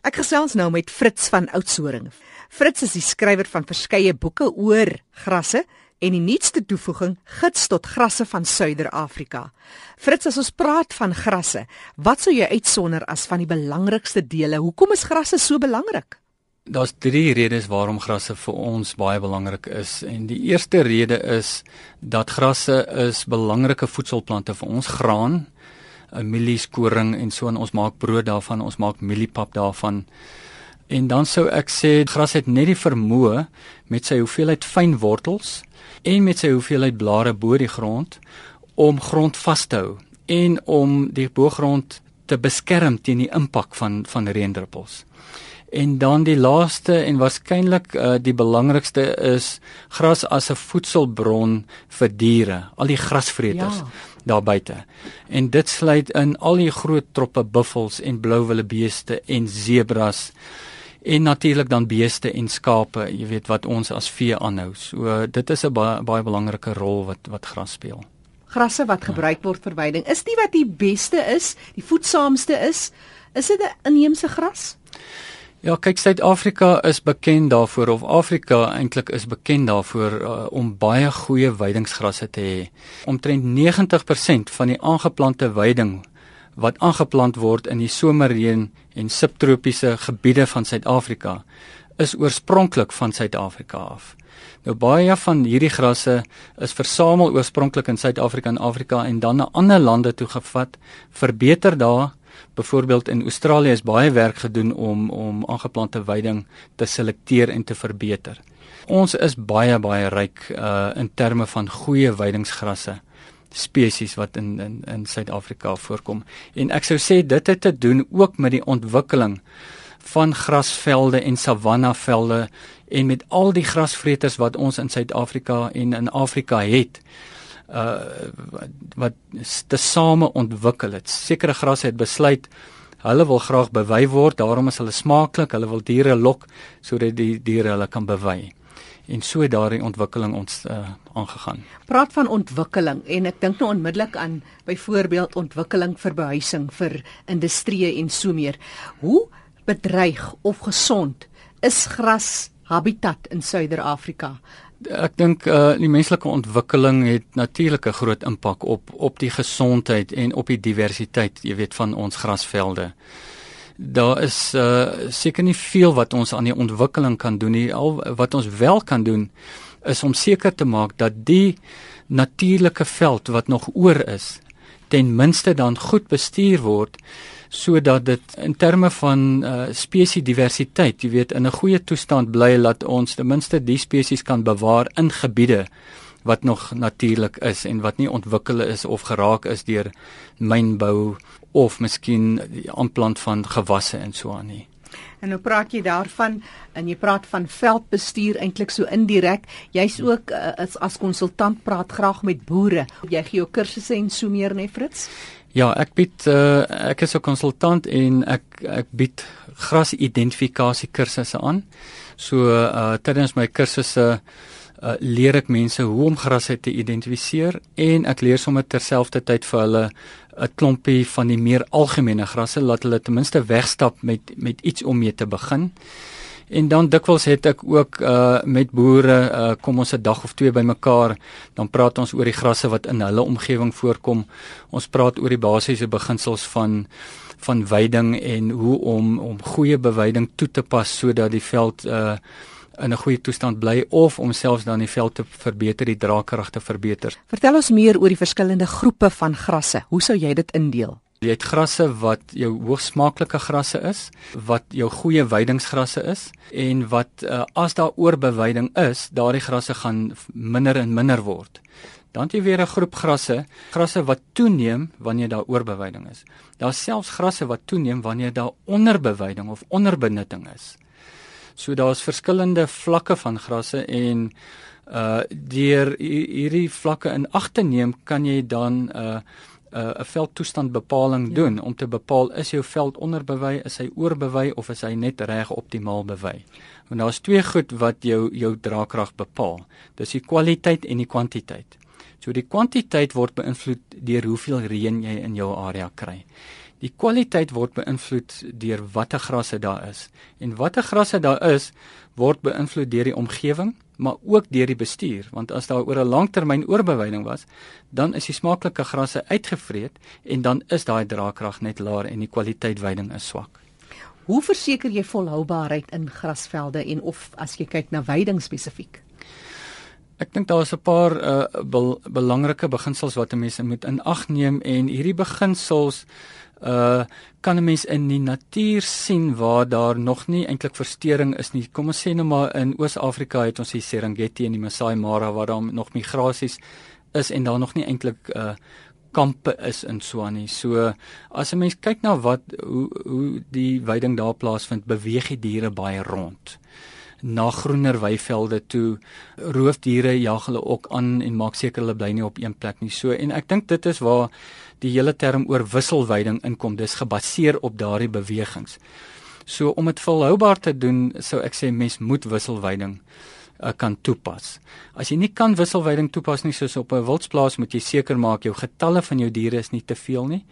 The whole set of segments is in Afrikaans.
Ek gesels nou met Fritz van Oudtshoorn. Fritz is die skrywer van verskeie boeke oor grasse en die nuutste toevoeging Gids tot grasse van Suider-Afrika. Fritz, as ons praat van grasse, wat sou jy uitsonder as van die belangrikste dele? Hoekom is grasse so belangrik? Daar's drie redes waarom grasse vir ons baie belangrik is. En die eerste rede is dat grasse is belangrike voedselplante vir ons graan mielieskoring en so en ons maak brood daarvan, ons maak mieliepap daarvan. En dan sou ek sê gras het net die vermoë met sy hoeveelheid fyn wortels en met sy hoeveelheid blare bo die grond om grond vas te hou en om die boergrond te beskerm teen die impak van van reendruppels. En dan die laaste en waarskynlik uh, die belangrikste is gras as 'n voedselbron vir diere, al die grasvreters ja. daar buite. En dit sluit in al die groot troppe buffels en blouwille beeste en zebras en natuurlik dan beeste en skape, jy weet wat ons as vee aanhou. So dit is 'n baie, baie belangrike rol wat wat gras speel. Grasse wat gebruik word vir weiding, is nie wat die beste is, die voedsaamste is. Is dit 'n inheemse gras? Ja, kyk Suid-Afrika is bekend daarvoor of Afrika eintlik is bekend daarvoor uh, om baie goeie weidingsgrasse te hê. Omtrent 90% van die aangeplante weiding wat aangeplant word in die somerreën en subtropiese gebiede van Suid-Afrika is oorspronklik van Suid-Afrika af. Nou baie van hierdie grasse is versamel oorspronklik in Suid-Afrika en Afrika en dan na ander lande toe gevat, verbeter daar Byvoorbeeld in Australië is baie werk gedoen om om aangeplante weiding te selekteer en te verbeter. Ons is baie baie ryk uh in terme van goeie weidingsgrasse spesies wat in in in Suid-Afrika voorkom. En ek sou sê dit het te doen ook met die ontwikkeling van grasvelde en savannavelde en met al die grasvreters wat ons in Suid-Afrika en in Afrika het uh wat te same ontwikkel het. Sekere grasse het besluit hulle wil graag bewy word, daarom is hulle smaaklik, hulle wil diere lok sodat die diere hulle kan bewy. En so het daardie ontwikkeling ons uh aangegaan. Praat van ontwikkeling en ek dink nou onmiddellik aan byvoorbeeld ontwikkeling vir behuising vir industrie en so meer. Hoe bedreig of gesond is gras habitat in Suider-Afrika? Ek dink uh die menslike ontwikkeling het natuurlik 'n groot impak op op die gesondheid en op die diversiteit, jy weet, van ons grasvelde. Daar is uh seker nie veel wat ons aan die ontwikkeling kan doen nie. Al wat ons wel kan doen is om seker te maak dat die natuurlike veld wat nog oor is, ten minste dan goed bestuur word sodat dit in terme van uh, spesiediversiteit, jy weet, in 'n goeie toestand bly laat ons ten minste die spesies kan bewaar in gebiede wat nog natuurlik is en wat nie ontwikkel is of geraak is deur mynbou of miskien die aanplant van gewasse en so aan nie. En nou praat jy daarvan en jy praat van veldbestuur eintlik so indirek. Jy's ook uh, as as konsultant praat graag met boere. Jy gee jou kursusse en so meer, né, Fritz? Ja, ek bied uh, ek is 'n konsultant en ek ek bied grasidentifikasie kursusse aan. So uh tydens my kursusse uh leer ek mense hoe om grasse te identifiseer en ek leer sommer terselfdertyd vir hulle 'n klompie van die meer algemene grasse laat hulle ten minste wegstap met met iets om mee te begin. En dan dikwels het ek ook uh met boere uh kom ons 'n dag of twee bymekaar, dan praat ons oor die grasse wat in hulle omgewing voorkom. Ons praat oor die basiese beginsels van van veiding en hoe om om goeie beweiding toe te pas sodat die veld uh in 'n goeie toestand bly of om selfs dan die veld te verbeter, die draagkrag te verbeter. Vertel ons meer oor die verskillende groepe van grasse. Hoe sou jy dit indeel? Jy het grasse wat jou hoogs smaaklike grasse is, wat jou goeie weidingsgrasse is en wat uh, as daar oorbeweiding is, daardie grasse gaan minder en minder word. Dan het jy weer 'n groep grasse, grasse wat toeneem wanneer daar oorbeweiding is. Daar's selfs grasse wat toeneem wanneer daar onderbeweiding of onderbenutting is. So daar's verskillende vlakke van grasse en uh deur hierdie vlakke in ag te neem, kan jy dan uh 'n uh, veldtoestandbepaling ja. doen om te bepaal is jou veld onderbewei, is hy oorbewei of is hy net reg optimaal bewei. Want daar's twee goed wat jou jou draagkrag bepaal. Dis die kwaliteit en die kwantiteit. So die kwantiteit word beïnvloed deur hoeveel reën jy in jou area kry. Die kwaliteit word beïnvloed deur watter grasse daar is. En watter grasse daar is, word beïnvloed deur die omgewing, maar ook deur die bestuur, want as daar oor 'n langtermyn oorbeweiding was, dan is die smaaklike grasse uitgevreet en dan is daai draagkrag net laer en die kwaliteit weiding is swak. Hoe verseker jy volhoubaarheid in grasvelde en of as jy kyk na weiding spesifiek? Ek dink daar is 'n paar uh, bel belangrike beginsels wat mense moet in ag neem en hierdie beginsels uh kan 'n mens in die natuur sien waar daar nog nie eintlik verstoring is nie. Kom ons sê nou maar in Oos-Afrika het ons die Serengeti en die Masai Mara waar daar nog migrasies is en daar nog nie eintlik uh kampe is in Swani. So as 'n mens kyk na wat hoe hoe die weiding daar plaasvind, beweeg die diere baie rond na groener weivelde toe. Roofdiere jag hulle ook aan en maak seker hulle bly nie op een plek nie. So en ek dink dit is waar die hele term oor wisselweiding inkom. Dis gebaseer op daardie bewegings. So om dit volhoubaar te doen, sou ek sê mens moet wisselweiding uh, kan toepas. As jy nie kan wisselweiding toepas nie soos op 'n wildsplaas, moet jy seker maak jou getalle van jou diere is nie te veel nie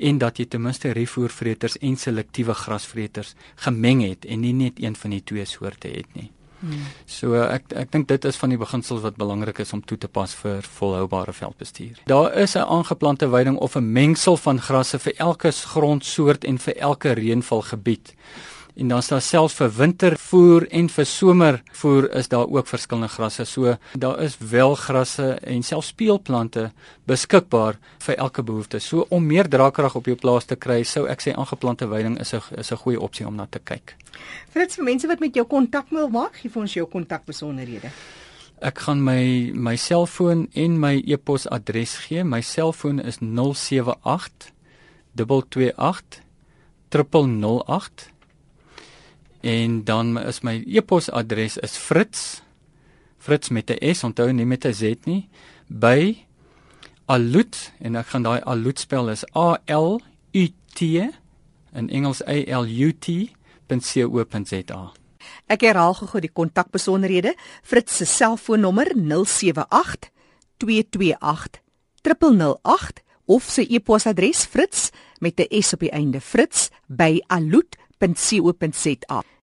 en dat jy ten minste rifoervreters en selektiewe grasvreters gemeng het en nie net een van die twee soorte het nie. Hmm. So ek ek dink dit is van die beginsels wat belangrik is om toe te pas vir volhoubare veldbestuur. Daar is 'n aangeplante weiding of 'n mengsel van grasse vir elke grondsoort en vir elke reënvalgebied. En dan is daar selfs vir wintervoer en vir somervoer is daar ook verskillende grasse. So daar is wel grasse en selfs speelplante beskikbaar vir elke behoefte. So om meer draagkrag op jou plaas te kry, sou ek sê aangeplante weiding is 'n is 'n goeie opsie om na te kyk. Frits, vir mense wat met jou kontak wil maak, gee vir ons jou kontakbesonderhede. Ek gaan my my selfoon en my e-posadres gee. My selfoon is 078 228 0008 En dan is my e-posadres is Fritz Fritz met 'n S, onthou nie met 'n Z nie, by Alut en ek gaan daai Alut spel is A L U T in Engels A L U T.co.za. Ek herhaal gou die kontakbesonderhede. Fritz se selfoonnommer 078 228 0008 of sy e-posadres fritz met 'n s op die einde fritz by alut.co.za www.rsg.co.za.